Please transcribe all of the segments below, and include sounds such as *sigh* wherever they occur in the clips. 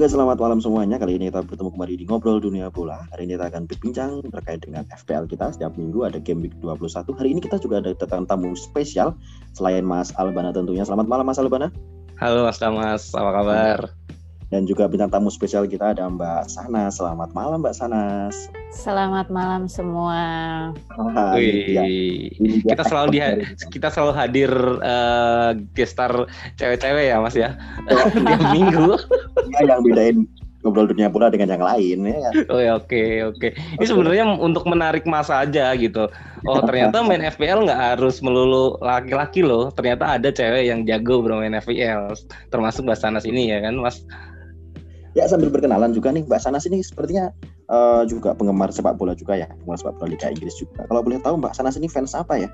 Oke, selamat malam semuanya. Kali ini kita bertemu kembali di Ngobrol Dunia Bola. Hari ini kita akan berbincang terkait dengan FPL kita. Setiap minggu ada game week 21. Hari ini kita juga ada tentang tamu spesial selain Mas Albana tentunya. Selamat malam Mas Albana. Halo Mas Damas, apa kabar? Dan juga bintang tamu spesial kita ada Mbak Sanas. Selamat malam Mbak Sanas. Selamat malam semua. Wih, dia kita selalu di dari kita selalu hadir eh, gestar cewek-cewek ya Mas ya *laughs* tiap minggu. Dia yang bedain Ngobrol Dunia Bola dengan yang lain. Ya. Oh ya oke oke. Ini sebenarnya untuk menarik masa aja gitu. Oh ternyata main FPL nggak harus melulu laki-laki loh. Ternyata ada cewek yang jago bermain FPL. Termasuk Mbak Sanas ini ya kan Mas. Ya sambil berkenalan juga nih Mbak Sanas ini sepertinya eh, juga penggemar sepak bola juga ya, penggemar sepak bola Liga Inggris juga. Kalau boleh tahu Mbak Sanas ini fans apa ya?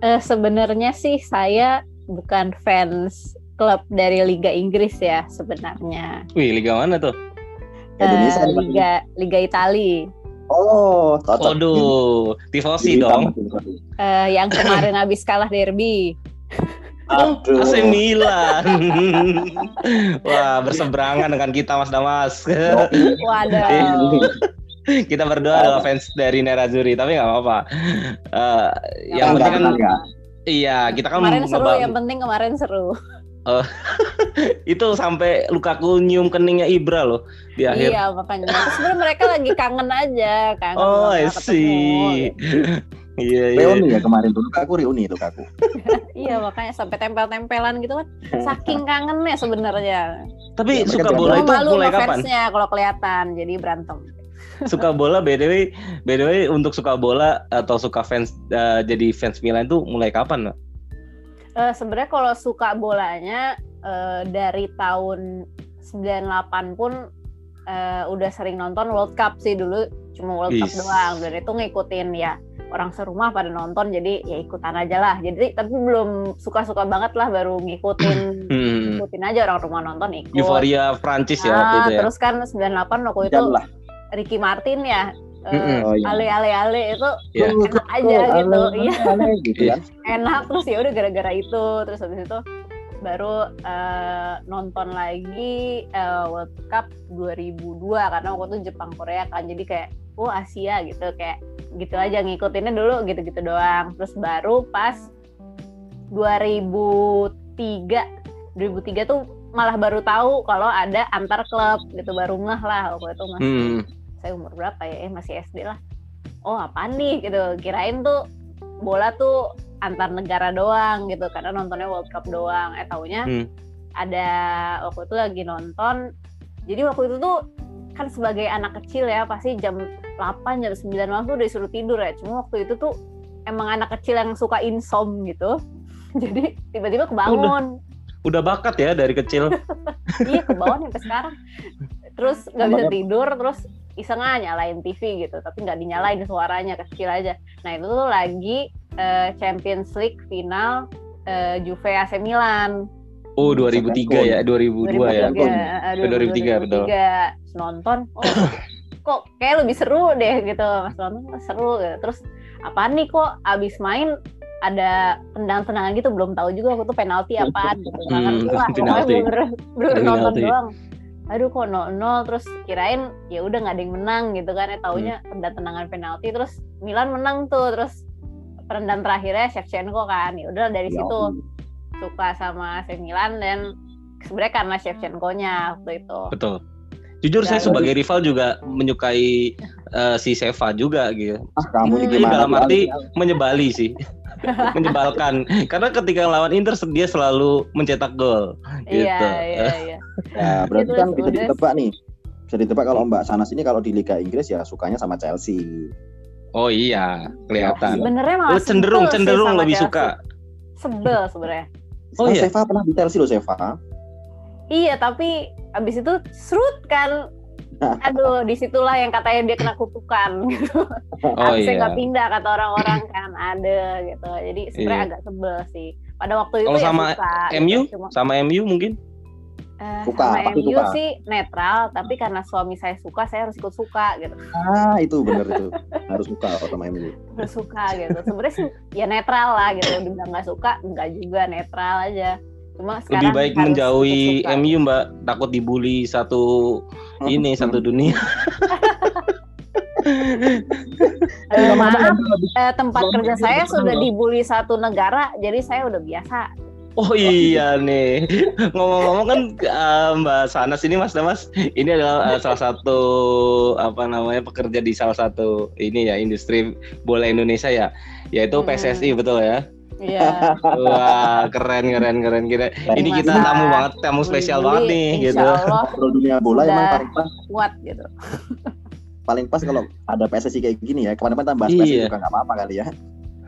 Eh, sebenarnya sih saya bukan fans klub dari Liga Inggris ya sebenarnya. Wih liga mana tuh? Eh, Indonesia Mbak. Liga Liga Itali. Oh, cocok. Waduh, tifosi Ini dong. Eh, yang kemarin habis kalah derby. *laughs* Aduh. AC Milan. *laughs* Wah, berseberangan dengan kita Mas Damas. *laughs* Waduh. kita berdua adalah fans dari Nerazzurri, tapi nggak apa-apa. Eh, yang penting kan enggak, iya, kita kan Kemarin seru, yang penting kemarin seru. *laughs* itu sampai Lukaku nyium keningnya Ibra loh di akhir. Iya makanya. Sebenarnya mereka lagi kangen aja, kangen Oh, udah Iya, iya. Reuni ya kemarin tuh Lukaku reuni Lukaku. *laughs* Iya makanya sampai tempel-tempelan gitu kan. *laughs* Saking kangennya sebenarnya. Tapi Ya, suka bola itu malu mulai kapan? fansnya kalau kelihatan, jadi berantem. *laughs* Suka bola BDW BDW untuk suka bola atau suka fans eh, jadi fans Milan itu mulai kapan? Eh, sebenarnya kalau suka bolanya eh, dari tahun 98 pun eh, udah sering nonton World Cup sih dulu cuma World Cup Is. doang dan itu ngikutin ya orang serumah pada nonton jadi ya ikutan aja lah jadi tapi belum suka-suka banget lah baru ngikutin *clears throat* Hmm. ngikutin aja orang rumah nonton ikut Euforia Prancis ya waktu Ah, itu ya. terus kan 98 waktu itu lah. Ricky Martin ya eh. Oh, iya. ale ale ale itu Iya. enak aja gitu iya Aneh gitu Iya. kan. enak terus ya udah gara-gara itu terus habis itu baru eh, nonton lagi eh, World Cup 2002 karena waktu itu Jepang Korea kan. Jadi kayak oh Asia gitu kayak gitu aja ngikutinnya dulu gitu-gitu doang. Terus baru pas 2003 2003 tuh malah baru tahu kalau ada antar klub gitu baru ngeh lah waktu itu masih Hmm. saya umur berapa ya? Eh masih SD lah. Oh apa nih? Gitu kirain tuh bola tuh antar negara doang gitu karena nontonnya World Cup doang. Eh taunya Hmm. ada waktu itu lagi nonton. Jadi waktu itu tuh kan sebagai anak kecil ya pasti jam 8 jam 9 malam tuh udah disuruh tidur ya. Cuma waktu itu tuh emang anak kecil yang suka insom gitu. *laughs* Jadi tiba-tiba kebangun. Udah. Bakat ya dari kecil. *laughs* iya ke bawah sampai sekarang. Terus nggak bisa tidur terus iseng aja nyalain TV gitu. Tapi nggak dinyalain suaranya kecil aja. Nah itu tuh lagi eh, Champions League final eh, Juve AC Milan Oh 2003 ya, 2002 ya. 2003, eh, 2003, betul. 2003. Terus nonton oh *laughs* kok kayak lebih seru deh gitu mas nonton kok seru gitu. terus apa nih kok abis main ada tendang-tendangan gitu belum tahu juga aku tuh penalti apaan gitu Hmm, penalti. bener bener nonton Penalti. doang aduh kok 0-0 terus kirain ya udah nggak ada yang menang gitu kan ya taunya Hmm. tendang-tendangan penalti terus Milan menang tuh terus perendam terakhirnya Shevchenko kan ya udah dari Ya situ suka sama AC Milan dan sebenarnya karena Shevchenko-nya waktu itu Betul. Jujur saya Dan- sebagai rival juga menyukai eh, si Seva juga gitu. Ah, kamu ini Hmm. Dalam arti menyebali sih. *laughs* Menyebalkan. Karena ketika lawan Inter dia selalu mencetak gol. Gitu. iya iya iya *laughs* Ya, berarti Itu kan bisa ditebak nih. Bisa ditebak kalau Mbak Sanas ini kalau di Liga Inggris ya sukanya sama Chelsea. Oh iya, kelihatan. sebenarnya malah Lu cenderung sebel sih cenderung sama lebih suka. sebel sebenarnya Oh, Oh, iya? Seva pernah di Chelsea loh, Seva. iya tapi abis itu serut kan aduh di situlah yang katanya dia kena kutukan gitu *laughs* Oh iya. nggak pindah kata orang-orang kan ada gitu jadi sebenarnya Iya. agak sebel sih pada waktu itu Kalau ya sama suka gitu. MU? Cuma, Sama MU mungkin? Eh, Suka, sama pasti MU suka. sih netral tapi karena suami saya suka saya harus ikut suka gitu Ah, itu bener itu. Harus suka kalau sama MU. harus suka gitu sebenarnya sih ya netral lah gitu dibilang nggak suka nggak juga netral aja Cuma Lebih sekarang baik harus menjauhi. MU Mbak, takut dibully satu ini satu dunia. *laughs* Eh, Ngomong-ngomong, maaf, eh, tempat kerja saya sudah dibully satu negara, jadi saya udah biasa. Oh iya nih, *laughs* ngomong-ngomong kan eh, Mbak Sanas ini Mas Damas, ini adalah eh, salah satu apa namanya pekerja di salah satu ini ya industri bola Indonesia ya, yaitu Hmm. PSSI betul ya. Iya. *laughs* Wah keren keren keren keren. Ini kita tamu banget, tamu spesial bully-bully, banget nih insya gitu. Allah Ngobrol dunia bola Sudah. emang paling pas kuat gitu. paling pas kalau *laughs* ada PSSI kayak gini ya ke mana-mana tambah PSSI Iya. juga nggak apa-apa kali ya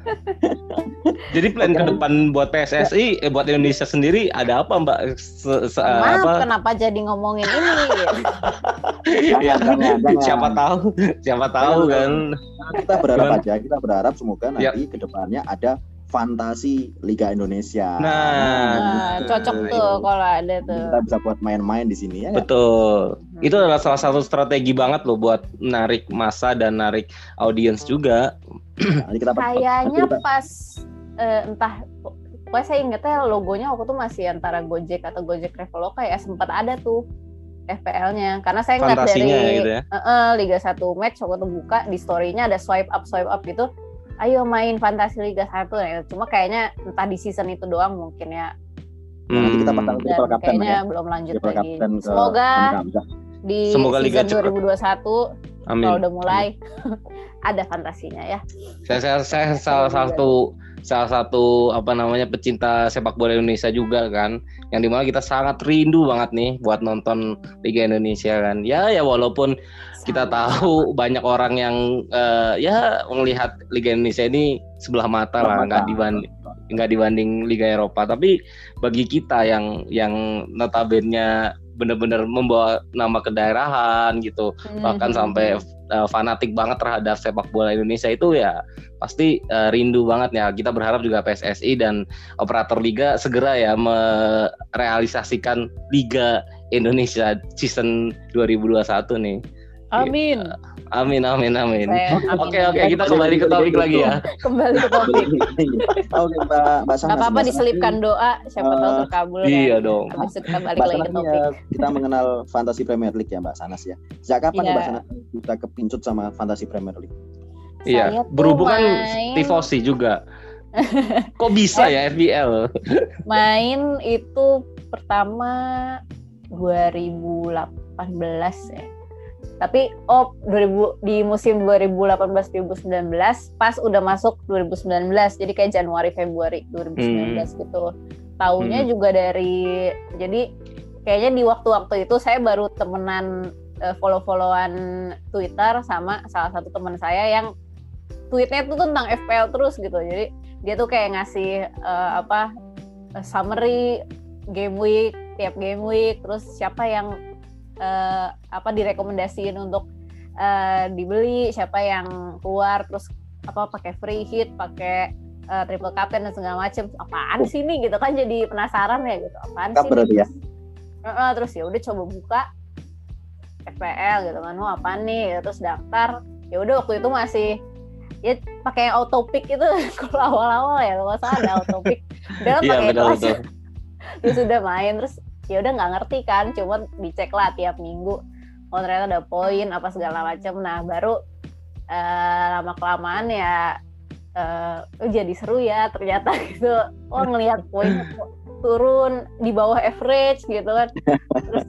*laughs* Jadi plan ke depan buat PSSI, eh, buat Indonesia sendiri ada apa Mbak? Se- se- Maaf, apa? kenapa jadi ngomongin ini? *laughs* Ya, Jangan, jangan, jangan. siapa tahu, siapa tahu kan. kita berharap Gimana? aja kita berharap semoga Ya. nanti ke depannya ada fantasi Liga Indonesia Nah, Nah, cocok tuh kalau ada tuh. kita bisa buat main-main di sini ya Betul. Hmm. Itu adalah salah satu strategi banget loh buat narik masa dan narik audiens juga. *clears throat* Kayaknya pas eh, entah pokoknya saya ingetnya logonya waktu itu masih antara Gojek atau Gojek Traveloka ya sempat ada tuh FPL-nya karena saya ngeliat dari Fantasinya gitu ya. eh, eh, Liga 1 match waktu itu buka di story-nya ada swipe up swipe up gitu ayo main fantasi Liga 1 nah, cuma kayaknya entah di season itu doang mungkin ya Nanti kita Hmm. pasang dan triple captain kayaknya ya belum lanjut triple lagi semoga. Di Semoga Liga season cepet. 2021 Amin. kalau udah mulai *laughs* ada fantasinya ya Saya, saya, saya salah satu salah satu apa namanya pecinta sepak bola Indonesia juga kan yang di mana kita sangat rindu banget nih buat nonton Liga Indonesia kan ya ya walaupun kita Sama. tahu banyak orang yang eh, ya melihat Liga Indonesia ini sebelah mata lah nggak dibanding nggak dibanding Liga Eropa tapi bagi kita yang yang notabene benar-benar membawa nama kedaerahan gitu bahkan Mhm. sampai uh, fanatik banget terhadap sepak bola Indonesia itu ya pasti uh, rindu banget ya. Kita berharap juga PSSI dan operator liga segera ya merealisasikan Liga Indonesia season 2021 nih. Amin. Amin amin amin. Amin. Oke oke kita kembali ke topik lagi ya. kembali ke topik. *laughs* Oke Mbak Mbak Sanas. Gak apa-apa diselipkan doa, siapa tahu Eh, terkabul Iya kan. dong. Habis itu kita balik lagi ke topik. ya, kita mengenal fantasi Premier League ya Mbak Sanas ya. Sejak kapan Iya. Mbak Sanas bisa kepincut sama fantasi Premier League? Iya. tuh Berhubung kan main- tifosi juga. *laughs* Kok bisa ya FBL? Main itu pertama 2018 ya. Tapi oh 2000 di musim 2018-2019 pas udah masuk 2019 jadi kayak Januari Februari 2019 gitu. Taunya Hmm. juga dari jadi kayaknya di waktu-waktu itu saya baru temenan eh, follow-followan Twitter sama salah satu teman saya yang tweetnya tuh tentang FPL terus gitu. Jadi dia tuh kayak ngasih eh, apa summary game week tiap game week terus siapa yang eh, apa direkomendasiin untuk eh, dibeli siapa yang keluar terus apa pakai free hit pakai eh, triple captain dan segala macem. Apaan sih ini? Gitu kan jadi penasaran ya gitu. Apaan sih berarti ya? Heeh, terus ya udah coba buka FPL gitu kan. Wah apa nih? Terus daftar. Ya udah waktu itu masih ya pakai yang auto pick itu *laughs* kalau awal-awal ya kalau salah ada auto pick *laughs* udah Iya pakai itu aja. terus udah main terus ya udah nggak ngerti kan cuma dicek lah tiap minggu. Oh ternyata ada poin apa segala macam nah baru eh, lama kelamaan ya eh, oh, jadi seru ya ternyata *laughs* gitu. Oh ngelihat poin turun di bawah average gitu kan. Terus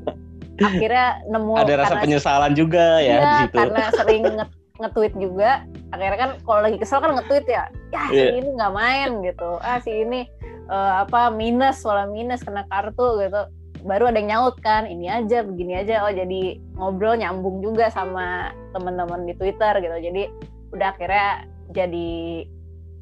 akhirnya nemu Ada rasa karena- penyesalan juga ya Iya, di situ. karena sering nge- nge-tweet juga. Akhirnya kan kalau lagi kesel kan nge-tweet ya ya si Iya. ini nggak main gitu. Ah si ini eh, apa minus soalnya minus kena kartu gitu baru ada yang nyaut kan ini aja begini aja. Oh jadi ngobrol nyambung juga sama teman-teman di Twitter gitu. Jadi udah akhirnya jadi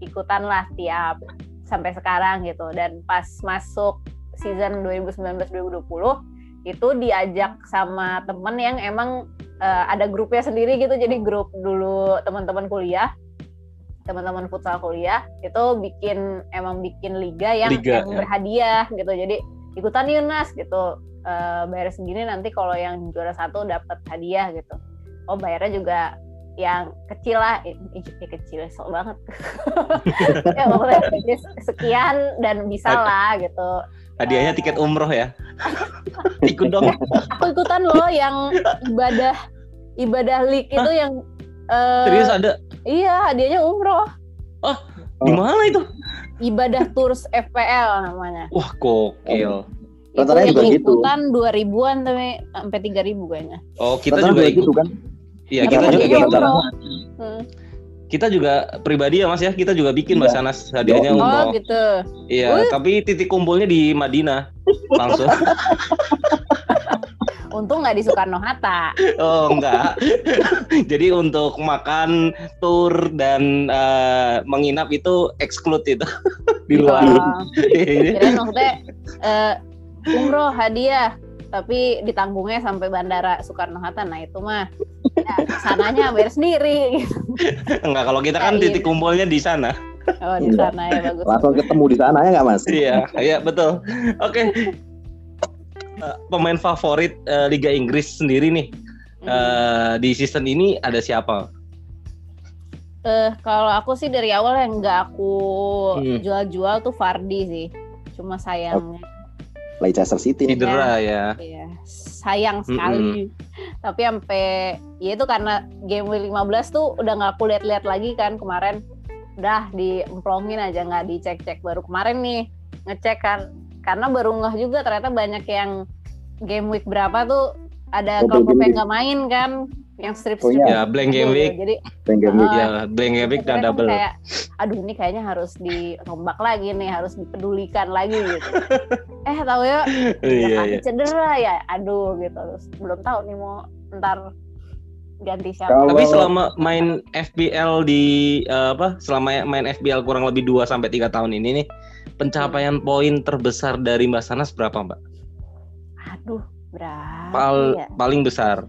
ikutan lah tiap sampai sekarang gitu. Dan pas masuk season 2019-2020 itu diajak sama temen yang emang eh, ada grupnya sendiri gitu. Jadi grup dulu teman-teman kuliah teman-teman futsal kuliah itu bikin emang bikin liga yang, Liga, yang ya. berhadiah gitu. Jadi ikutan yuk Nas gitu Eh, bayar segini nanti kalau yang juara satu dapat hadiah gitu oh bayarnya juga yang kecil lah ih, kecil sok banget *laughs* ya pokoknya ya sekian dan bisa lah gitu Hadiahnya tiket umroh ya. *laughs* Ikut dong. Aku ikutan loh yang ibadah ibadah league itu yang eh, Serius ada? Iya, hadiahnya umroh. Di mana itu? Ibadah Tours FPL namanya. Wah, gokil. Itu Rata-rata yang juga gitu. ikutan 2000-an tapi sampai 3000 kayaknya. Oh, kita Rata-rata juga juga ikut. gitu kan. Iya, kita juga hadiahnya ikut. Hmm. Kita juga pribadi ya Mas ya, kita juga bikin Iya. Mbak Sanas hadiahnya Oh, Oh, gitu. Iya, tapi titik kumpulnya di Madinah. Langsung. *laughs* Untung nggak di Soekarno Hatta. *laughs* Oh, enggak. *laughs* Jadi untuk makan, tur dan eh, menginap itu exclude itu *laughs* di luar. Oh, kirain maksudnya eh, umroh hadiah tapi ditanggungnya sampai bandara Soekarno Hatta. Nah, itu mah ya, sananya bayar sendiri. gitu. Enggak, kalau kita kan Iya. titik kumpulnya di sana. Oh, di Iya. sana ya bagus. Langsung ketemu di sana ya nggak mas? Iya, iya betul. Oke. Eh, pemain favorit eh, Liga Inggris sendiri nih Hmm. eh, di season ini ada siapa? Eh, kalau aku sih dari awal yang nggak aku Hmm. jual-jual tuh Fardi sih. Cuma sayangnya Leicester City nih. Cedera ya. Iya, sayang sekali. *laughs* Tapi sampai ya itu karena game week 15 tuh udah nggak aku lihat-lihat lagi kan kemarin. Udah diemplongin aja nggak dicek-cek baru kemarin nih ngecek kan karena baru ngeh juga ternyata banyak yang game week berapa tuh ada Oh, game yang nggak main kan yang strip Oh, strip iya. Ya, blank game week. jadi Yang game week. Ah, Ya, blank game week dan kan double. kayak aduh ini kayaknya harus dirombak lagi nih harus dipedulikan lagi gitu *laughs* eh tahu ya Iya, ya iya. cedera ya aduh gitu terus belum tahu nih mau ntar ganti siapa Kalau- Tapi selama main FBL di eh, apa? Selama main FBL kurang lebih 2 sampai 3 tahun ini nih, pencapaian poin terbesar dari Mbak Sanas berapa, Mbak? aduh berapa Pal- ya paling besar.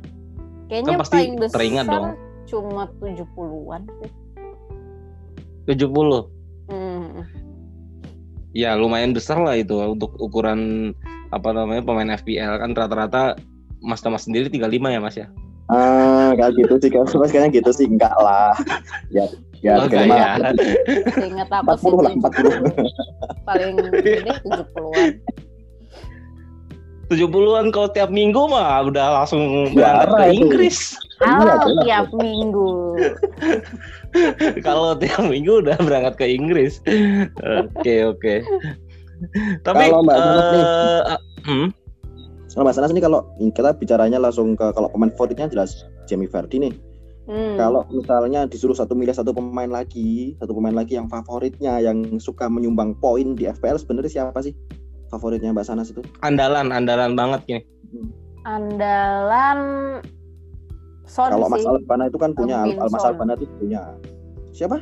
kayaknya kan pasti paling besar teringat dong. cuma 70-an sih 70. Hmm. Ya, lumayan besar lah itu untuk ukuran apa namanya pemain FBL kan rata-rata Mas Thomas sendiri 35 ya, Mas ya? Ah, kayak gitu sih. Kalau mas kayaknya gitu sih enggak lah. Ya, *laughs* ya. Oh, tiga lima, ya. Seingat aku sih 40 lah, 40. paling gede 70-an 70-an kalau tiap minggu mah udah langsung Ya, berangkat ke. Inggris. Iya, Halo jelas. tiap minggu kalau tiap minggu udah berangkat ke Inggris. Oke oke. Tapi Kalau Mbak Sanas nih. eh, ah, hmm, Kalau Mas Anas ini kalau kita bicaranya langsung ke kalau pemain favoritnya jelas Jamie Vardy nih. Hmm. Kalau misalnya disuruh satu milih satu pemain lagi, satu pemain lagi yang favoritnya yang suka menyumbang poin di FPL sebenarnya siapa sih favoritnya Mbak Sanas itu? andalan andalan banget nih. andalan Son Kalau Mas Albana itu kan punya Al Mas. Albana itu punya. Siapa?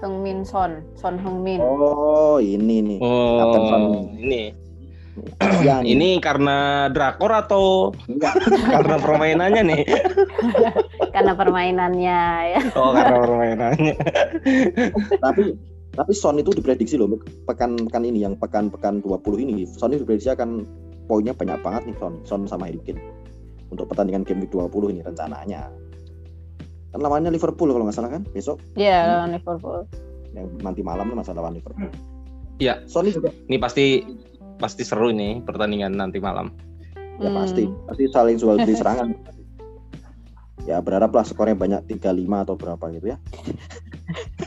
Heung-min Son Son Heung-min Oh, ini nih. Kapten Son. Oh ini Kasihan. *clears throat* ini karena drakor atau Enggak. *laughs* karena permainannya nih? *laughs* karena permainannya ya Oh karena permainannya. *laughs* tapi tapi Son itu diprediksi loh pekan pekan ini yang pekan pekan 20 ini Son itu diprediksi akan poinnya banyak banget nih Son Son sama Harry Kane untuk pertandingan game week 20 ini rencananya kan lawannya Liverpool kalau nggak salah kan besok Iya lawan Liverpool yang nanti malam tuh masalah lawan Liverpool Iya. Son juga Ini pasti pasti seru nih pertandingan nanti malam. ya Hmm. pasti pasti saling jual beli serangan *laughs* ya berharaplah skornya banyak 35 atau berapa gitu ya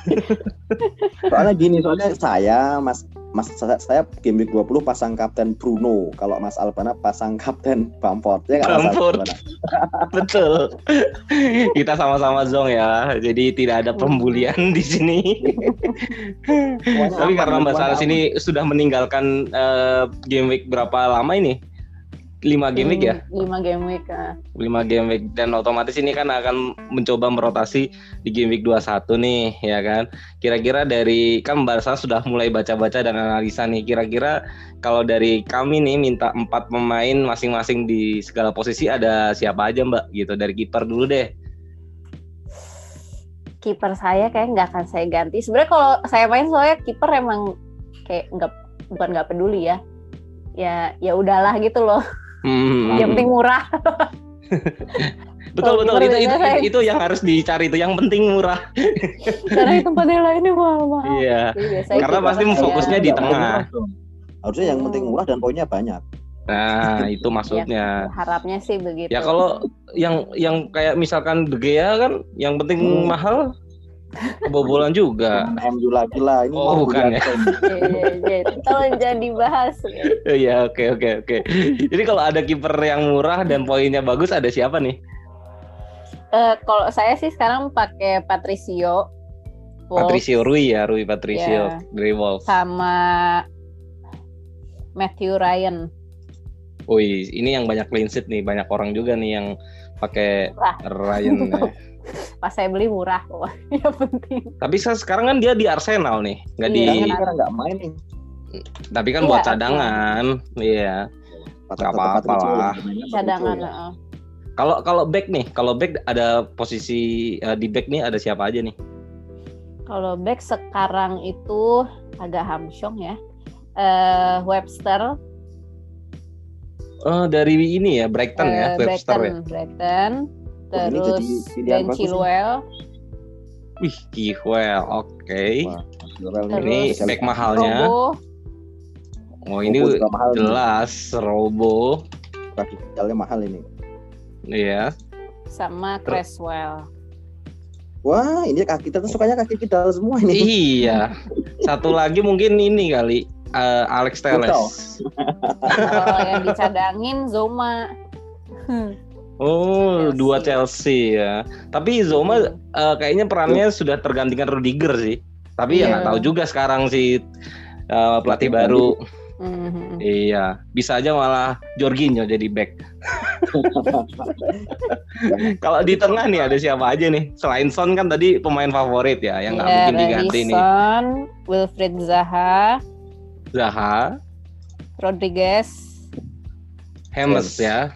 *laughs* soalnya gini soalnya saya mas mas saya, saya game week 20 pasang kapten Bruno kalau Mas Albana pasang kapten Bamford ya Bamford. *laughs* Betul. Kita sama-sama zong ya. Jadi tidak ada pembulian di sini. Tapi karena Mbak Saras ini sudah meninggalkan eh, game week berapa lama ini? 5 game week ya? Lima game week ah. 5 game week dan otomatis ini kan akan mencoba merotasi di game week 21 nih ya kan. Kira-kira dari kan Saras sudah mulai baca-baca dan analisa nih. Kira-kira kalau dari kami nih minta empat pemain masing-masing di segala posisi ada siapa aja Mbak gitu dari kiper dulu deh. kiper saya kayak nggak akan saya ganti sebenarnya kalau saya main soalnya kiper emang kayak nggak bukan nggak peduli ya ya ya udahlah gitu loh *laughs* Hmm. yang penting murah *laughs* betul betul itu itu, saya- itu yang harus dicari itu yang penting murah. *laughs* karena di tempat yang lainnya mahal mahal Iya. Karena pasti saya- fokusnya di Nggak tengah. Harusnya yang penting murah dan poinnya banyak. Nah, *laughs* itu maksudnya. Harapnya sih begitu. Ya kalau yang yang kayak misalkan De Gea kan yang penting Hmm. mahal kebobolan juga. MU lagi lah. Ini Oh, bukan ya. Iya, iya, iya. Tolong jangan dibahas. Iya, oke oke oke. Jadi kalau ada kiper yang murah dan poinnya bagus ada siapa nih? Eh, kalau saya sih sekarang pakai Patricio. Wolves Patricio Rui ya, Rui Patricio Iya. dari Wolves. sama Matthew Ryan. Wih, ini yang banyak clean sheet nih, banyak orang juga nih yang pakai. Ryan. ya. *laughs* *laughs* Pas saya beli murah kok. *laughs* Yang penting. Tapi se- sekarang kan dia di Arsenal nih, nggak di. Iya, kan. sekarang nggak main nih. Tapi kan Iya, buat cadangan, iya. Nggak apa-apa lah. Cadangan. Ya. Kalau kalau back nih, kalau back ada posisi eh, di back nih ada siapa aja nih? Kalau back sekarang itu agak hamsyong ya. Eh Webster, Oh, dari ini ya, Brighton ya, eh, Webster ya. Brighton, terus jadi Ben nih. Chilwell, Wih, Kiwell, oke. Wah, Chilwell nih. Ini back mahalnya. Robo, Oh, ini Robo mahal nih. jelas Robo, Kaki pedalnya mahal ini. iya. sama Creswell. Wah, ini kaki kita tuh sukanya kaki pedal semua ini. iya. Satu lagi mungkin ini kali eh, Alex. Betul. Kalau yang dicadangin Zoma. *laughs* Oh, Chelsea. dua Chelsea ya. Tapi Zoma eh, kayaknya perannya sudah tergantikan Rudiger sih. Tapi ya Iya. nggak tahu juga sekarang si eh, pelatih baru. Mhm. Iya, bisa aja malah Jorginho jadi back. *laughs* Kalau di tengah nih ada siapa aja nih? Selain Son kan tadi pemain favorit ya, yang nggak Ya, mungkin diganti nih. Radisson, Wilfried Zaha, Zaha, Rodriguez, Yes. ya,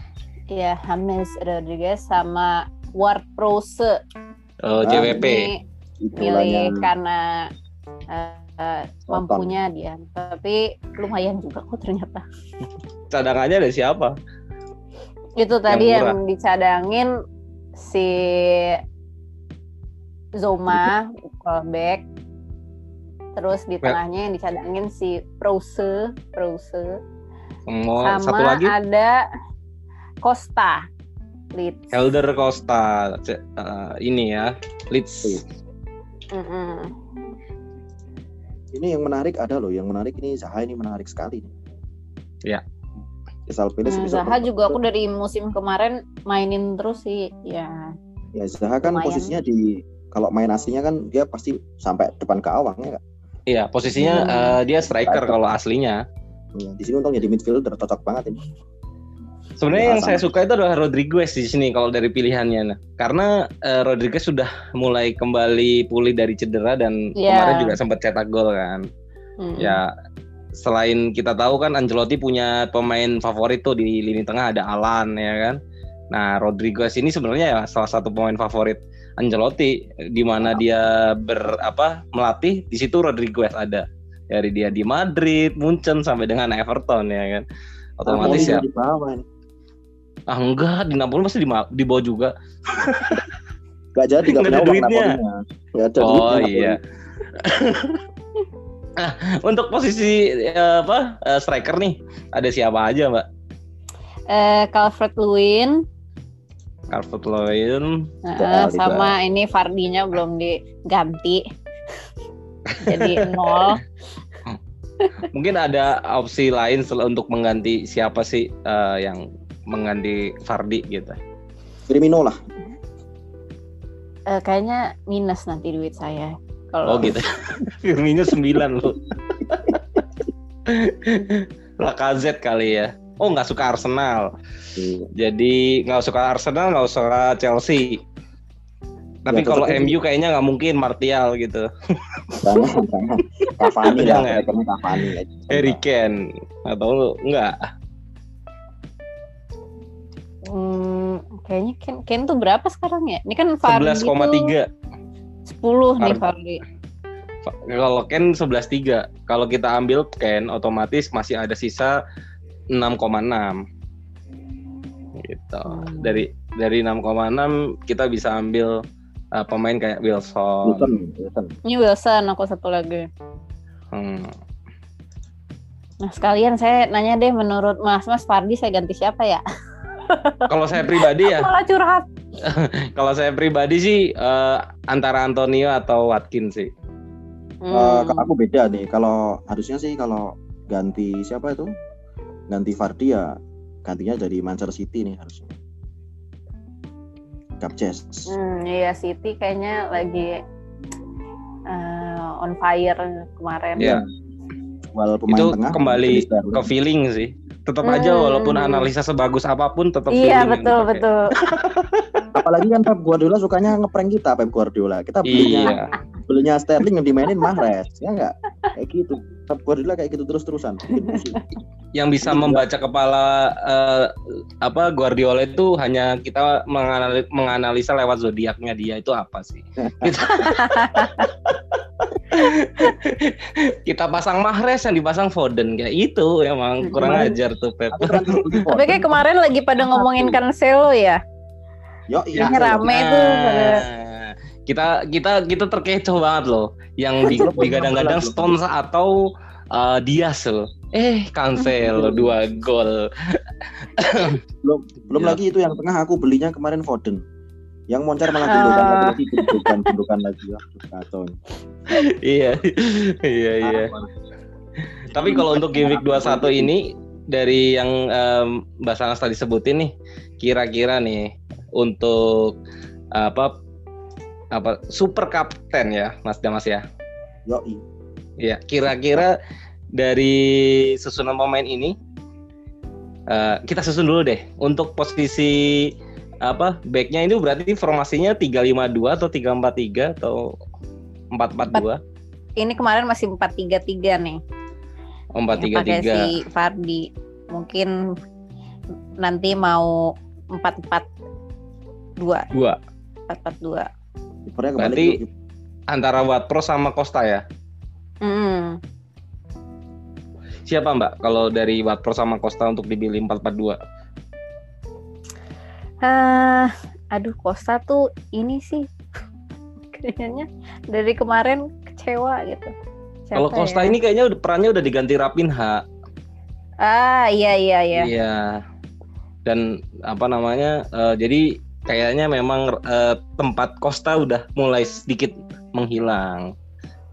ya James Rodriguez sama Ward Prowse. Oh, JWP. Milih karena eh, eh, Nonton. mampunya dia. Tapi lumayan juga kok ternyata. Cadangannya ada siapa? Itu tadi murah. yang, dicadangin si Zoma back. Terus di tengahnya yang dicadangin si Prowse. Mau sama satu lagi ada Costa. Leeds. Helder Costa. Eh, ini ya, Leeds. Mm-mm. Ini yang menarik ada loh, yang menarik ini Zaha ini menarik sekali. Iya. Crystal Palace bisa Zaha juga aku dari musim kemarin mainin terus sih. Ya, Ya Zaha kan lumayan. posisinya di kalau main aslinya kan dia pasti sampai depan ke awang ya Kak? Iya, posisinya Hmm. eh, dia striker Striker. kalau aslinya. Iya, di sini untung jadi midfielder cocok banget ini. Sebenarnya Ya, yang saya suka itu adalah Rodriguez di sini kalau dari pilihannya. Nah, karena eh, Rodriguez sudah mulai kembali pulih dari cedera dan Iya. kemarin juga sempat cetak gol kan. Mm-mm. Ya selain kita tahu kan Ancelotti punya pemain favorit tuh di lini tengah ada Alan ya kan. Nah, Rodriguez ini sebenarnya ya salah satu pemain favorit Ancelotti di mana dia ber apa melatih di situ Rodriguez ada. Dari dia di Madrid, Munchen sampai dengan Everton ya kan. Otomatis ya. di bawah ini. Ah enggak, di Napoli masih di, di bawah juga. *laughs* Gak jadi gak Nggak punya ada uang duitnya. Napolinya. Gak ada Oh duitnya Napoli. iya. *laughs* nah, untuk posisi eh, apa eh, striker nih ada siapa aja mbak? Eh, Calvert Lewin, Calvert Lewin, Tidak, sama ini Fardinya belum diganti. *laughs* Jadi nol. mungkin ada opsi lain untuk mengganti siapa sih eh, yang mengganti Fardi gitu? Firmino lah. Eh, kayaknya minus nanti duit saya. Oh Kalau gitu. *laughs* Firmino 9 loh. Lacazette kali ya. Oh nggak suka Arsenal. Iya. Jadi nggak suka Arsenal, nggak suka Chelsea. Tapi Ya, kalau MU kayaknya nggak mungkin Martial gitu. Jangan, jangan. Cavani lah, Cavani. Harry Kane atau enggak? Kayaknya Ken, Ken tuh berapa sekarang ya? Ini kan Fardi tuh 11,3. 10 nih Fardi. Fardi. Kalau Ken 11,3. Kalau kita ambil Ken otomatis masih ada sisa 6,6. Gitu. Hmm. Dari dari 6,6 kita bisa ambil uh, pemain kayak Wilson. Wilson, Wilson. Ini Wilson aku satu lagi. Hmm. Nah sekalian saya nanya deh menurut Mas Mas Fardi saya ganti siapa ya? *laughs* Kalau saya pribadi ya, Malah curhat. *laughs* kalau saya pribadi sih eh, antara Antonio atau Watkins sih. Eh, Hmm. kalau aku beda nih. Kalau harusnya sih kalau ganti siapa itu? Ganti Vardy ya gantinya jadi Manchester City nih harusnya. Gapjes. Hmm, iya City kayaknya lagi eh, on fire kemarin. Iya. Jual pemain Itu tengah. kembali ke feeling sih. Tetap aja Hmm. walaupun analisa sebagus apa pun tetap Iya betul betul. *laughs* Apalagi kan Pep Guardiola sukanya ngeprank kita Pep Guardiola. Kita belinya Iya. belinya Sterling yang dimainin Mahrez, ya enggak? Kayak gitu. Pep Guardiola kayak gitu terus-terusan. Bikin pusing. Yang bisa membaca kepala eh, apa Guardiola itu hanya kita menganali- menganalisa lewat zodiaknya dia itu apa sih? *laughs* Kita, kita pasang Mahrez yang dipasang Foden kayak itu emang kurang Kemarin- ajar tuh Pep. Tapi kayak kemarin lagi pada ngomongin Cancelo ya. Yo, iya. Rame tuh pada Nah, kita kita kita terkecoh banget loh yang di, digadang-gadang. Stones atau uh, Diaz loh. Eh, cancel dua gol. Belum belum Iya. lagi itu yang tengah aku belinya kemarin Foden. Yang moncar malah Ah. gundukan lagi, gundukan, gundukan lagi. Wah, kacau. iya. Iya, iya. Tapi kalau untuk game week 21 ini dari yang em, Mbak Sanas tadi sebutin nih, kira-kira nih untuk apa apa super kapten ya, Mas Damas ya. Yo, Iya, kira-kira dari susunan pemain ini eh, kita susun dulu deh. Untuk posisi apa backnya ini berarti formasinya 352 atau 343 atau 442 ini kemarin masih 4-3-3 nih. oh, Yang pakai 433 si Fardi. Mungkin nanti mau 4-4-2, 2 4-4-2. kipernya kembali Berarti antara Watpro sama Costa ya siapa Mbak kalau dari Watpro sama Costa untuk dipilih 442 Ah, aduh Costa tuh ini sih kayaknya dari kemarin kecewa gitu. Siapa kalau Costa ya? ini kayaknya udah perannya udah diganti Rapinha Ah, iya iya iya. Iya. Dan apa namanya? eh, jadi kayaknya memang eh, tempat Costa udah mulai sedikit menghilang.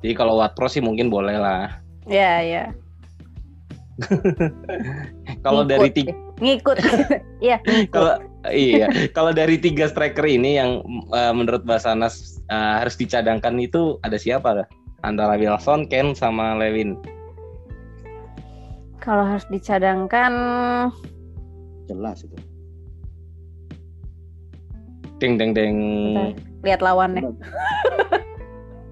Jadi kalau Watpro sih mungkin boleh lah. Iya iya. *laughs* Kalau dari tiga, ngikut. *laughs* Iya, ngikut. kalau iya, kalau dari tiga striker ini yang eh, menurut Basanas eh, harus dicadangkan itu ada siapa? dah? Antara Wilson, Ken, sama Lewin. Kalau harus dicadangkan jelas itu. Deng deng deng. Bentar. lihat lawannya. *laughs*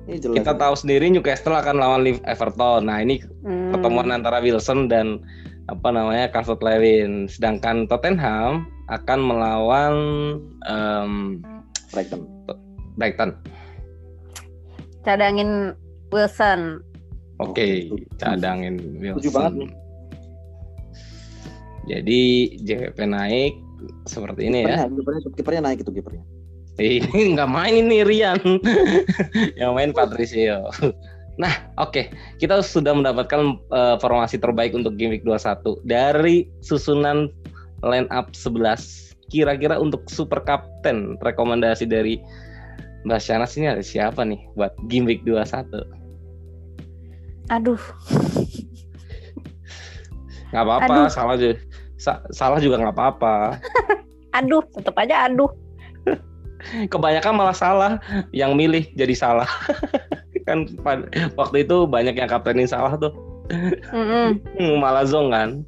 Ini jelas. Kita tahu sendiri Newcastle akan lawan Everton. Nah ini Hmm. pertemuan antara Wilson dan apa namanya Calvert Lewin. Sedangkan Tottenham akan melawan em, Brighton. Brighton. Cadangin Wilson. Oke, Oke, cadangin banget Wilson. nih. Jadi JWP naik seperti ini ya. Kipernya, kipernya, kipernya naik itu kipernya. Ini *laughs* nggak main ini Rian, *laughs* yang main Patricio. Nah, oke, kita sudah mendapatkan eh, formasi terbaik untuk game week 21 dari susunan line up 11. Kira-kira untuk super kapten rekomendasi dari Mbak Shanas ini ada siapa nih buat game week 21? Aduh, Nggak apa-apa, salah juga. sa- salah juga nggak apa-apa. *laughs* aduh, tetap aja aduh. Kebanyakan malah salah, yang milih jadi salah. *laughs* kan pad- waktu itu banyak yang kaptenin salah tuh. Mm-mm. Hmm, malah zong kan.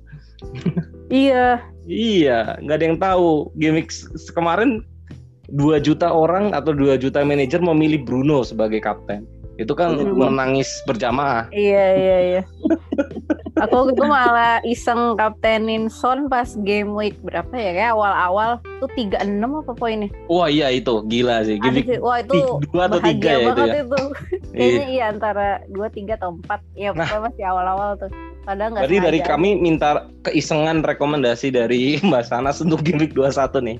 Iya, Iya, nggak ada yang tahu. Gimmick kemarin 2 juta orang atau 2 juta manajer memilih Bruno sebagai kapten. Itu kan Banyak uang. menangis berjamaah. iya, iya, iya. *laughs* Aku itu malah iseng kaptenin Son pas game week berapa ya? Kayak awal-awal tuh 36 apa poinnya? Wah iya itu gila sih. Gimmick sih, Wah itu dua atau tiga ya itu ya. itu. *laughs* Kayaknya iya antara 2, 3 atau 4. Ya Nah. masih awal-awal tuh. Padahal nggak Berarti dari kami minta keisengan rekomendasi dari *laughs* Mbak Sanas untuk gimmick 21 nih.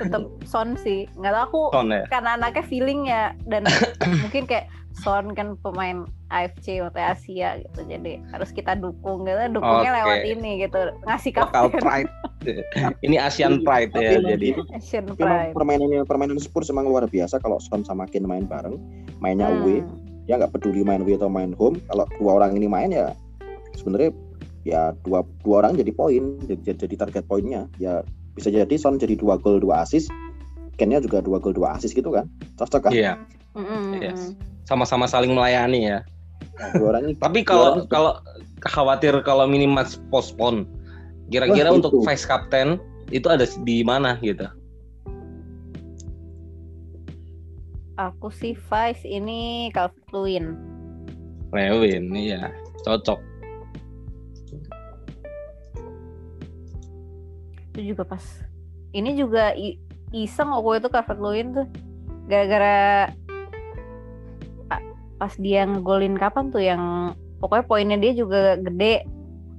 tetap Son sih. Nggak tahu aku Son ya. karena anaknya feeling ya dan *coughs* mungkin kayak Son kan pemain AFC waktu Asia gitu jadi harus kita dukung gitu dukungnya Oke. lewat ini gitu ngasih kapten pride. *laughs* Ini Asian pride ya jadi. Asian Pride permainan permainan Spurs emang luar biasa kalau Son sama Kane main bareng, mainnya Hmm. away, ya nggak peduli main away atau main home. Kalau dua orang ini main ya sebenarnya ya dua dua orang jadi poin, jadi, jadi target poinnya. Ya bisa jadi Son jadi dua gol dua assist, Kane-nya juga dua gol dua assist gitu kan, cocok kan? Iya. Yes. sama-sama saling melayani ya. Nah, dua orang ini *laughs* Tapi kalau kalau khawatir kalau mini match postpone, kira-kira Wah, untuk itu. vice captain itu ada di mana gitu? aku sih Vice ini Calvert Lewin Lewin, iya, cocok. itu juga pas ini juga i- iseng waktu itu Calvert Lewin tuh. Gara-gara pa- pas dia ngegolin kapan tuh yang pokoknya poinnya dia juga gede.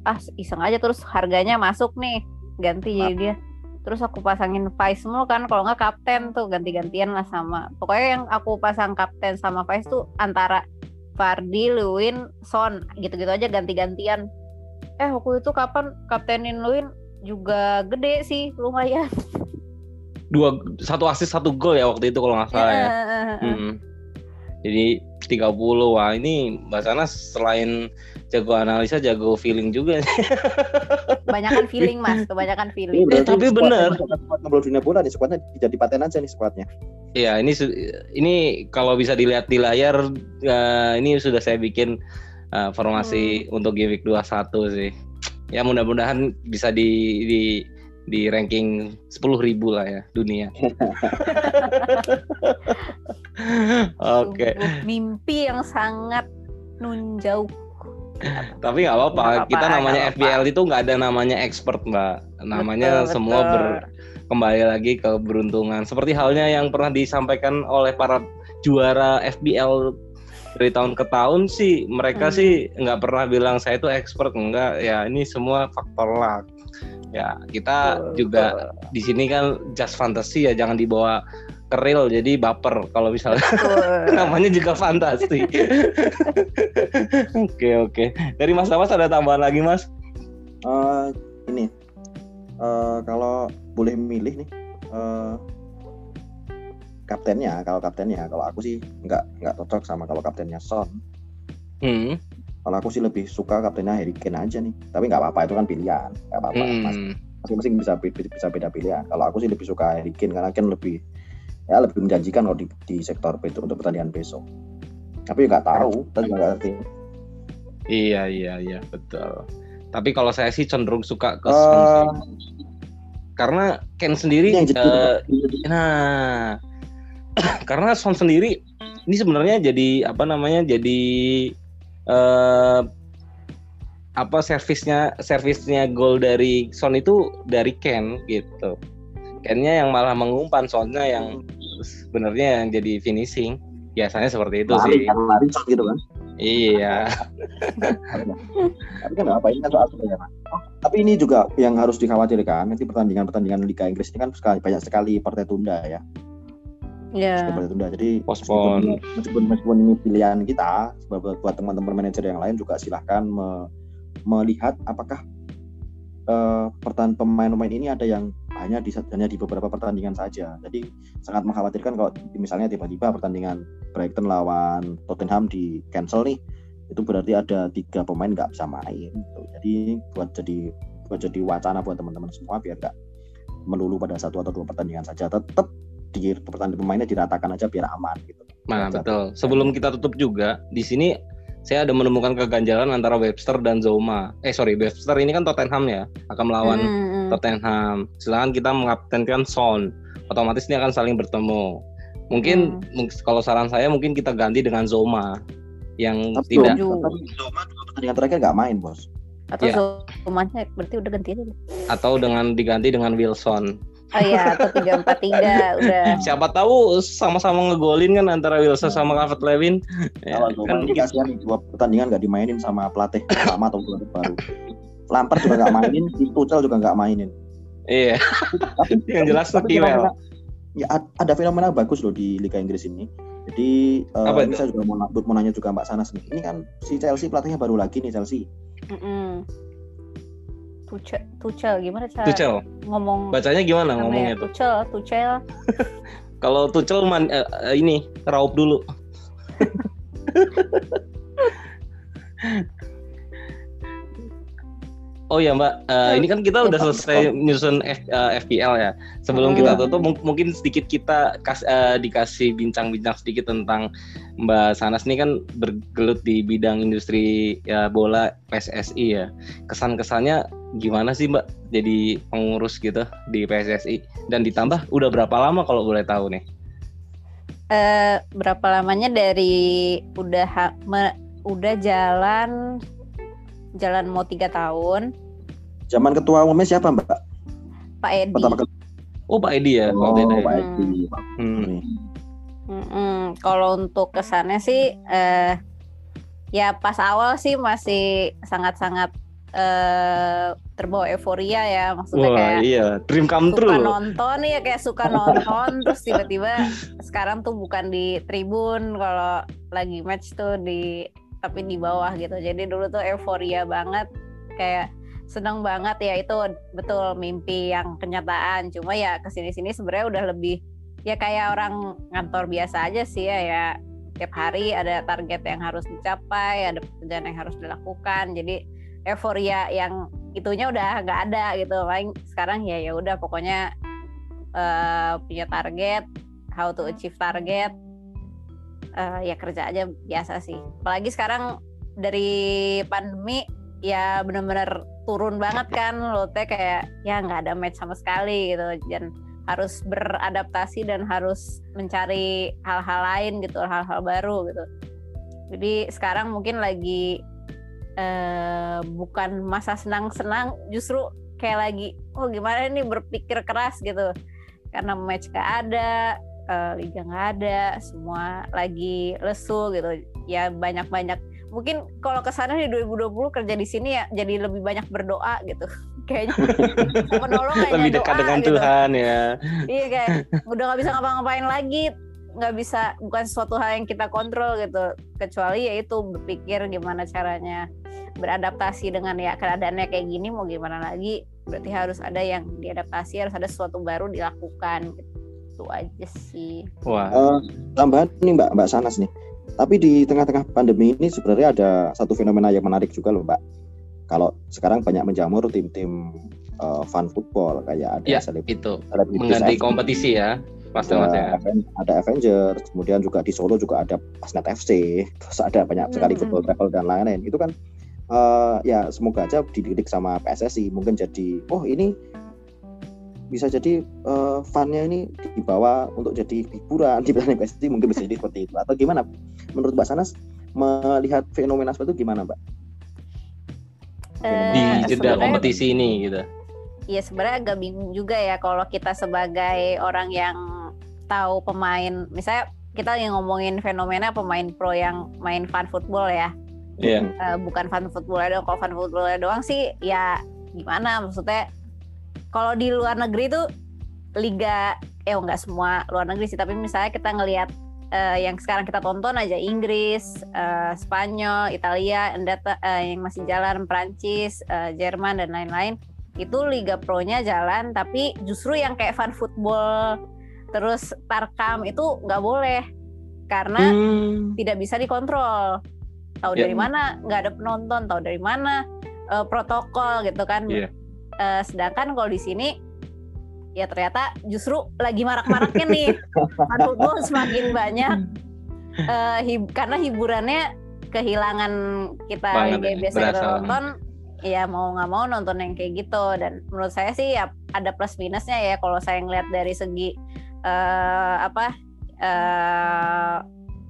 Ah iseng aja terus harganya masuk nih ganti jadi dia. Terus aku pasangin Vice mulu kan kalau nggak kapten tuh ganti-gantian lah sama. Pokoknya yang aku pasang kapten sama Vice tuh antara Fardi, Lewin, Son gitu-gitu aja ganti-gantian. Eh waktu itu kapan kaptenin Lewin juga gede sih lumayan *laughs* Dua satu assist satu gol ya waktu itu kalau nggak salah ya. Heeh. Hmm. Jadi 30 wah ini Mbak Sana selain jago analisa jago feeling juga. *laughs* kebanyakan feeling mas kebanyakan Ini feeling berarti tapi squad- bener. squad ngobrol dunia bola nih squadnya jadi paten aja nih squadnya. Iya, ini ini kalau bisa dilihat di layar eh, ini sudah saya bikin eh, formasi untuk game week 21 sih. Ya mudah-mudahan bisa di di di ranking 10.000 lah ya dunia. *laughs* Oke, Sungguh mimpi yang sangat nunjau tapi nggak apa-apa. Kita namanya nggak FBL itu nggak ada namanya expert, Mbak. Namanya Betul, semua betul. ber kembali lagi ke beruntungan. Seperti halnya yang pernah disampaikan oleh para juara FBL dari tahun ke tahun sih, mereka Hmm. sih nggak pernah bilang saya itu expert enggak. Ya ini semua faktor luck. Ya kita Betul, juga di sini kan just fantasy ya, jangan dibawa ke real jadi baper kalau misalnya *laughs* namanya juga fantasi. *laughs* Oke oke. Dari Mas Amas ada tambahan lagi Mas? Eh, ini eh, kalau boleh milih nih eh, kaptennya kalau kaptennya kalau aku sih nggak nggak cocok sama kalau kaptennya Son Hmm. Kalau aku sih lebih suka kaptennya Harry Kane aja nih. Tapi nggak apa-apa itu kan pilihan. Nggak apa-apa. Hmm. masing-masing bisa bisa beda pilihan. Kalau aku sih lebih suka Harry Kane karena Kane lebih ya lebih menjanjikan kalau di, di sektor itu untuk pertandingan besok. Tapi nggak tahu kita juga nggak ngerti. Iya iya iya betul. Tapi kalau saya sih cenderung suka ke sih. Karena Ken sendiri yang jadi eh, nah *clears throat* karena Son sendiri ini sebenarnya jadi apa namanya jadi eh apa servisnya servisnya gol dari Son itu dari Ken gitu. Kennya yang malah mengumpan Sonnya yang sebenarnya yang jadi finishing. Biasanya seperti itu lari sih. kan lari Son gitu kan Iya. *laughs* tapi kan apa ini kan soal sebenarnya. Oh, tapi ini juga yang harus dikhawatirkan nanti pertandingan-pertandingan Liga Inggris ini kan sekali, banyak sekali partai tunda ya ya partai tunda jadi Postpone. meskipun, meskipun meskipun ini pilihan kita buat, buat teman-teman manajer yang lain juga silahkan me- melihat apakah eh, pertan pemain-pemain ini ada yang hanya di hanya di beberapa pertandingan saja jadi sangat mengkhawatirkan kalau misalnya tiba-tiba pertandingan Brighton lawan Tottenham di cancel nih itu berarti ada tiga pemain nggak bisa main gitu. jadi buat jadi buat jadi wacana buat teman-teman semua biar nggak melulu pada satu atau dua pertandingan saja tetap di pertandingan pemainnya diratakan aja biar aman gitu Nah, betul. Sebelum kita tutup juga, di sini saya ada menemukan keganjalan antara Webster dan Zoma. Eh, sorry, Webster ini kan Tottenham ya, akan melawan Mm, mm, mm. Tottenham. Sedangkan kita mengaptenkan Son. Otomatis ini akan saling bertemu. Mungkin mung- kalau saran saya mungkin kita ganti dengan Zoma yang Tapi tidak tapi Zoma dua pertandingan terakhir nggak main bos atau Ya. Zomanya berarti udah ganti aja atau dengan diganti dengan Wilson. Oh iya atau tiga empat tiga udah Siapa tahu sama-sama ngegolin kan antara Wilson sama Calvert Lewin. Ya, kalau kan ini kasihan nih dua pertandingan nggak dimainin sama pelatih lama atau pelatih baru Lampard juga nggak mainin si Tuchel juga nggak mainin Iya, tapi *laughs* yang jelas tapi fenomena- ya ad- ada fenomena bagus loh di Liga Inggris ini Jadi uh, Apa ini itu? saya juga mau, mau nanya juga Mbak Sanas nih. Ini kan si Chelsea pelatihnya baru lagi nih Chelsea. Mm-mm. Tuchel, Tuchel gimana cara Tuchel. ngomong Bacanya gimana namanya? ngomongnya tuh? Tuchel, Tuchel. *laughs* Kalau Tuchel man, eh, ini raup dulu. *laughs* Oh ya Mbak, Eh, ini kan kita udah selesai nyusun F- eh, FPL ya. Sebelum Hmm. kita tutup, mung- mungkin sedikit kita kas- eh, dikasih bincang-bincang sedikit tentang Mbak Sanas ini kan bergelut di bidang industri ya, bola PSSI ya. Kesan-kesannya gimana sih Mbak jadi pengurus gitu di PSSI? Dan ditambah udah berapa lama kalau boleh tahu nih? Eh, berapa lamanya dari udah ha- me- udah jalan jalan mau tiga tahun Zaman ketua umumnya siapa Mbak? Pak Edi. Pertama kali. Oh Pak Edi ya, Oh? Pak Hmm. Edi. Hmm. Mm-mm. Kalau untuk kesannya sih eh ya pas awal sih masih sangat-sangat eh terbawa euforia ya maksudnya Wah kayak iya, dream come suka true. nonton ya kayak suka nonton terus tiba-tiba sekarang tuh bukan di tribun kalau lagi match tuh di tapi di bawah gitu. Jadi dulu tuh euforia banget kayak seneng banget ya itu betul mimpi yang kenyataan. Cuma ya ke sini-sini sebenarnya udah lebih ya kayak orang ngantor biasa aja sih ya ya tiap hari ada target yang harus dicapai ada pekerjaan yang harus dilakukan. Jadi euforia yang itunya udah nggak ada gitu. Paling sekarang ya ya udah pokoknya eh, punya target how to achieve target eh, ya kerja aja biasa sih. Apalagi sekarang dari pandemi ya bener-bener turun banget kan lo teh kayak ya nggak ada match sama sekali gitu. Dan harus beradaptasi dan harus mencari hal-hal lain gitu hal-hal baru gitu. Jadi sekarang mungkin lagi eh, bukan masa senang-senang justru kayak lagi oh gimana nih berpikir keras gitu. Karena match gak ada eh, liga nggak ada semua lagi lesu gitu. Ya banyak-banyak. Mungkin kalau ke sana di 2020 kerja di sini ya jadi lebih banyak berdoa gitu. *laughs* Kayaknya *laughs* penolong hanya Lebih dekat doa dengan gitu. Tuhan ya. iya kayak udah nggak bisa ngapa-ngapain lagi nggak bisa bukan sesuatu hal yang kita kontrol gitu. Kecuali ya itu berpikir gimana caranya beradaptasi dengan ya keadaannya kayak gini mau gimana lagi berarti harus ada yang diadaptasi harus ada sesuatu baru dilakukan gitu itu aja sih Wah, Eh, tambahan nih Mbak Mbak Sanas nih. Tapi di tengah-tengah pandemi ini sebenarnya ada satu fenomena yang menarik juga loh Mbak. Kalau sekarang banyak menjamur tim-tim eh, fun football kayak ada Ya, seleb- itu selebritis mengganti FC, kompetisi ya, pasti mas ya. ada, Aven- ada Avengers, kemudian juga di Solo juga ada Pasnet FC, terus ada banyak sekali Hmm. football travel dan lain-lain. Itu kan eh, ya semoga aja dididik sama PSSI mungkin jadi oh ini bisa jadi eh, funnya ini dibawa untuk jadi hiburan *laughs* di belakang PSSI mungkin bisa jadi seperti itu. Atau gimana? Menurut Mbak Sanas melihat fenomena seperti itu gimana Mbak? Di jeda kompetisi ini gitu. Iya sebenarnya agak bingung juga ya kalau kita sebagai orang yang tahu pemain, misalnya kita yang ngomongin fenomena pemain pro yang main fun football ya, Iya. Eh, bukan fun football doang. Kalau fun football doang sih ya gimana? Maksudnya kalau di luar negeri tuh liga, eh nggak semua luar negeri sih, tapi misalnya kita ngelihat eh, yang sekarang kita tonton aja Inggris, eh, Spanyol, Italia, Endata, eh, yang masih jalan Prancis, eh, Jerman dan lain-lain itu liga pro-nya jalan, tapi justru yang kayak fun football terus tarkam itu nggak boleh karena Hmm. tidak bisa dikontrol. Tahu Ya. dari mana? Nggak ada penonton. Tahu dari mana? Eh, protokol gitu kan. Iya. Eh, sedangkan kalau di sini ya ternyata justru lagi marak-maraknya nih. *laughs* Football semakin banyak eh, hib- karena hiburannya kehilangan kita yang ya, biasa nonton. Ya mau nggak mau nonton yang kayak gitu dan menurut saya sih ya ada plus minusnya ya kalau saya ngeliat dari segi eh, apa eh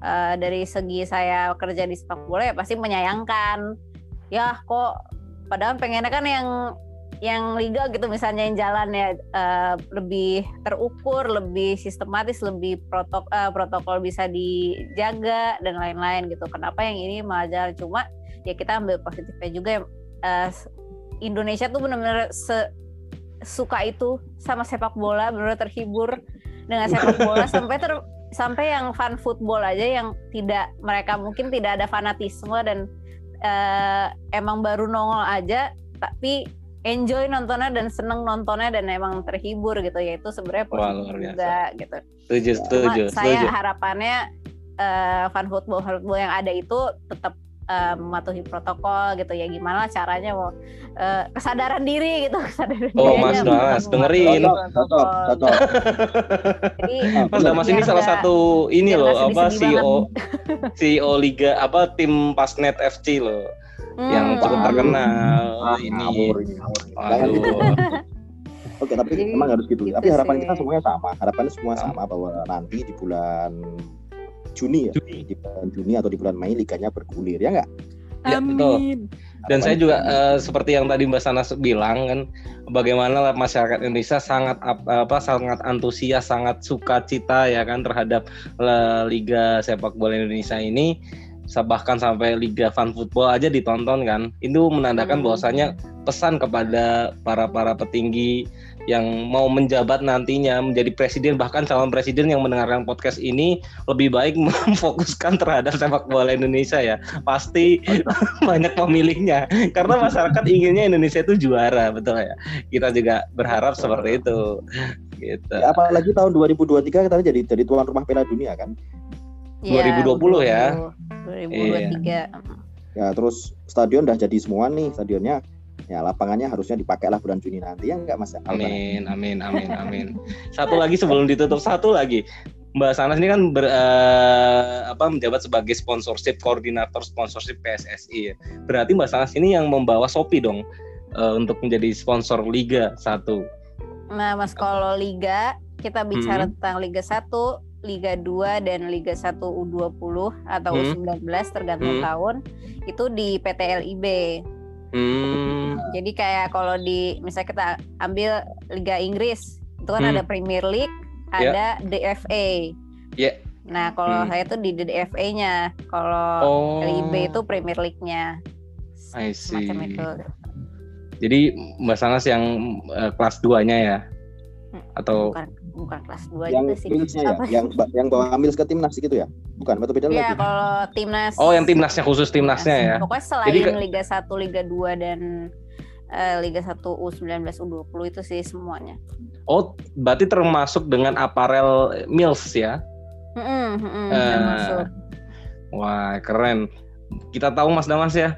eh, dari segi saya kerja di sepak bola ya pasti menyayangkan. Ya kok padahal pengennya kan yang yang liga gitu misalnya yang jalan ya eh, lebih terukur lebih sistematis lebih protok eh, protokol bisa dijaga dan lain-lain gitu. Kenapa yang ini malah jalan? Cuma ya kita ambil positifnya juga ya eh, Indonesia tuh benar-benar suka itu sama sepak bola benar-benar terhibur dengan sepak bola *laughs* sampai ter sampai yang fun football aja yang tidak mereka mungkin tidak ada fanatisme dan uh, emang baru nongol aja tapi enjoy nontonnya dan seneng nontonnya dan emang terhibur gitu. Ya itu sebenarnya positif juga gitu. Setuju, setuju, Saya harapannya uh, fun football fun football yang ada itu tetap uh, mematuhi protokol gitu ya gimana caranya mau uh, kesadaran diri gitu *laughs* kesadaran oh mas *laughs* mas dengerin cocok cocok jadi mas Damas ini salah satu ini loh apa CEO *laughs* CEO Liga apa tim Pasnet FC loh hmm. yang cukup terkenal ah, ini. Ngawur, Aduh. Oke, tapi Jadi, emang harus gitu. gitu tapi harapan sih. kita semuanya sama. Harapannya semua sama bahwa nanti di bulan Juni ya, Juni. di bulan Juni atau di bulan Mei liganya bergulir ya nggak? Ya, betul. Dan saya juga uh, seperti yang tadi Mbak Sana bilang kan, bagaimana masyarakat Indonesia sangat apa sangat antusias, sangat suka cita ya kan terhadap uh, Liga Sepak Bola Indonesia ini bahkan sampai Liga Fun Football aja ditonton kan itu menandakan hmm. bahwasanya pesan kepada para para petinggi yang mau menjabat nantinya menjadi presiden bahkan calon presiden yang mendengarkan podcast ini lebih baik *laughs* memfokuskan terhadap sepak bola Indonesia ya. Pasti *laughs* banyak pemilihnya. Karena masyarakat inginnya Indonesia itu juara betul ya? Kita juga berharap seperti itu. Gitu. Ya, apalagi tahun 2023 kita jadi jadi tuan rumah Piala Dunia kan? Ya, 2020 ya 2023. Iya. Ya, terus stadion udah jadi semua nih stadionnya. Ya, lapangannya harusnya dipakai lah bulan Juni nanti ya enggak Mas? Amin, amin, *laughs* amin, amin. satu lagi sebelum ditutup satu lagi. Mbak Sanas ini kan ber, uh, apa menjabat sebagai sponsorship koordinator sponsorship PSSI. Ya. Berarti Mbak Sanas ini yang membawa Shopee dong uh, untuk menjadi sponsor Liga satu. Nah, Mas kalau Liga kita bicara hmm. tentang Liga 1 Liga 2 dan Liga 1 U20 atau hmm. U19 tergantung hmm. tahun itu di PT LIB. Hmm. Jadi kayak kalau di misalnya kita ambil Liga Inggris itu kan hmm. ada Premier League, ya. ada yeah. DFA. Yeah. Nah kalau hmm. saya tuh di DFA-nya, kalau oh. LIB itu Premier League-nya. I see. Macam itu. Jadi Mbak Sanas yang uh, kelas 2-nya ya? Hmm. Atau Bukan bukan kelas 2 yang juga sih. Ya, yang yang bawa ambil ke timnas gitu ya? Bukan, atau beda ya, lagi? kalau timnas. Oh, yang timnasnya khusus timnasnya ya. Pokoknya selain Jadi, Liga 1, Liga 2 dan uh, Liga 1 U19, U20 itu sih semuanya. Oh, berarti termasuk dengan aparel Mills ya? Mm -hmm, mm -hmm, uh, termasuk. Wah, keren. Kita tahu Mas Damas ya,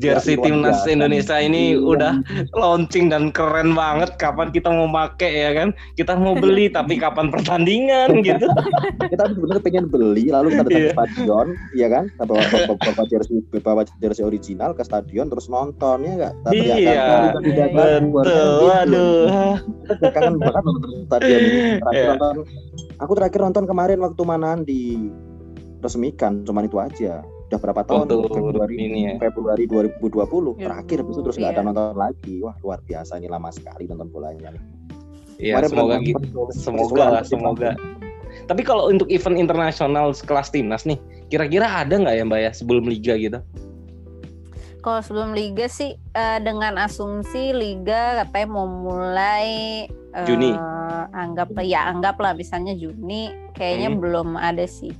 jersey ya, timnas biasa. Indonesia ini ya. udah launching dan keren banget. Kapan kita mau pakai ya kan? Kita mau beli *laughs* tapi kapan pertandingan gitu. *laughs* kita sebenarnya pengen beli lalu kita datang yeah. ke stadion, ya kan? Kita bawa, bawa, jersey bawa jersey original ke stadion terus nonton ya enggak? Iya. Betul. Waduh. Kangen banget nonton stadion. Terakhir yeah. nonton. Aku terakhir nonton kemarin waktu manaan di resmikan, cuman itu aja udah berapa tahun? Waktu Februari ini ya. Februari 2020 ya, terakhir itu terus nggak iya. ada nonton lagi. Wah luar biasa ini lama sekali nonton bolanya nih. Iya semoga semoga lah semoga. tapi kalau untuk event internasional kelas timnas nih kira-kira ada nggak ya mbak ya sebelum liga gitu? Kalau sebelum liga sih uh, dengan asumsi liga katanya mau mulai uh, Juni anggap ya anggap lah misalnya Juni kayaknya hmm. belum ada sih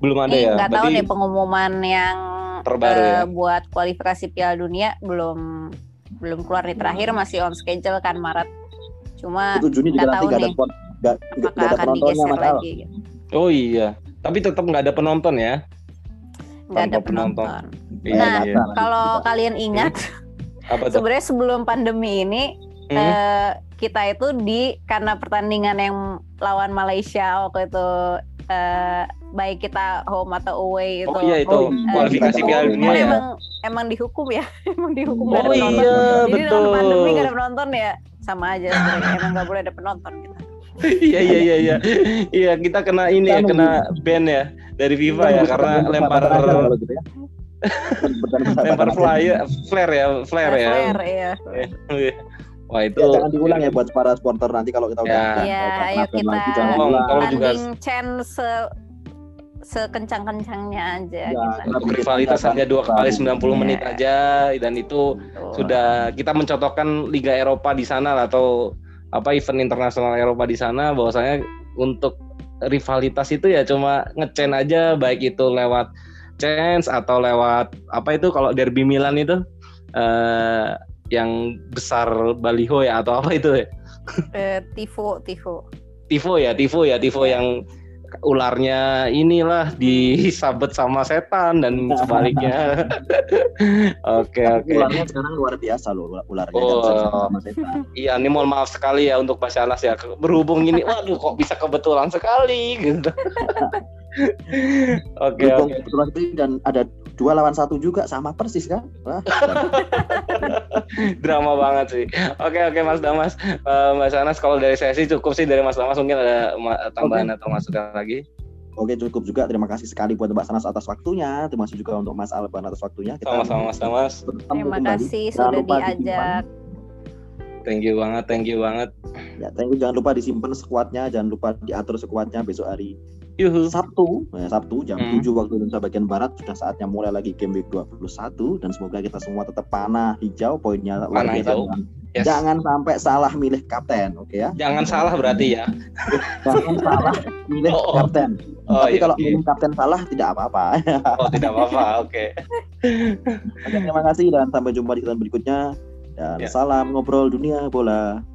belum ada ya. Nggak tahu nih pengumuman yang terbaru uh, ya. buat kualifikasi Piala Dunia belum belum keluar nih terakhir masih on schedule kan Maret. Cuma itu Juni juga nanti nggak ada gak, gak, gak ada penontonnya lagi. Gitu. Oh iya, tapi tetap nggak ada penonton ya? Nggak ada penonton. penonton. Iya, nah, iya. kalau kalian ingat, *laughs* sebenarnya sebelum pandemi ini hmm. uh, kita itu di karena pertandingan yang lawan Malaysia waktu itu uh, baik kita home atau away itu. Oh iya itu oh, kualifikasi Piala Dunia ya. Emang emang dihukum ya, *laughs* emang dihukum oh, ada penonton. iya, Jadi betul. dalam pandemi gak ada penonton ya sama aja sebenarnya emang gak boleh ada penonton gitu. *laughs* iya iya iya iya. Iya kita kena ini ya, kena ban ya dari FIFA ya karena lempar gitu ya. *laughs* lempar flyer, flare ya, flare ya. Flare iya. Wah itu ya, jangan diulang ya buat para supporter nanti kalau kita udah ya, ya ayo kita tolong, tolong juga chance se sekencang-kencangnya aja ya, gitu. rivalitas hanya dua kali 90 yeah. menit aja dan itu Betul. sudah kita mencontohkan Liga Eropa di sana atau apa event internasional Eropa di sana bahwasanya untuk rivalitas itu ya cuma ngecen aja baik itu lewat chance atau lewat apa itu kalau derby Milan itu uh, yang besar baliho ya atau apa itu ya? Eh, tifo, tifo. Tifo ya, tifo ya, tifo ya. yang ularnya inilah disabet sama setan dan *laughs* sebaliknya. *laughs* Oke oke. Okay, Ularnya sekarang luar biasa loh ularnya. Oh, sama setan. Iya, ini mohon maaf sekali ya untuk Mas Anas ya. Berhubung ini, waduh kok bisa kebetulan sekali gitu. *laughs* Oke oke. Kebetulan dan ada dua lawan satu juga sama persis kan? Wah, *laughs* Drama banget sih. Oke oke Mas Damas, uh, Mas Anas kalau dari saya sih cukup sih. Dari Mas Damas mungkin ada tambahan okay. atau masukan lagi. Oke cukup juga. Terima kasih sekali buat Mbak Sanas atas waktunya. Terima kasih juga untuk Mas Alban atas waktunya. Sama-sama Mas Damas. terima kasih sudah diajak. thank you banget thank you banget. Ya thank you. Jangan lupa disimpan sekuatnya. Jangan lupa diatur sekuatnya besok hari Yuhu. Sabtu, ya, Sabtu jam hmm. 7 waktu Indonesia bagian Barat sudah saatnya mulai lagi game week 21 dan semoga kita semua tetap panah hijau poinnya panah hijau. Yes. Jangan sampai salah milih kapten, oke okay, ya? Jangan salah berarti ya. Jangan salah milih oh, oh. kapten. Oh, Tapi iya, kalau iya. milih kapten salah tidak apa-apa. oh, tidak apa-apa. Oke. Okay. terima kasih dan sampai jumpa di kesempatan berikutnya. Dan yeah. salam ngobrol dunia bola.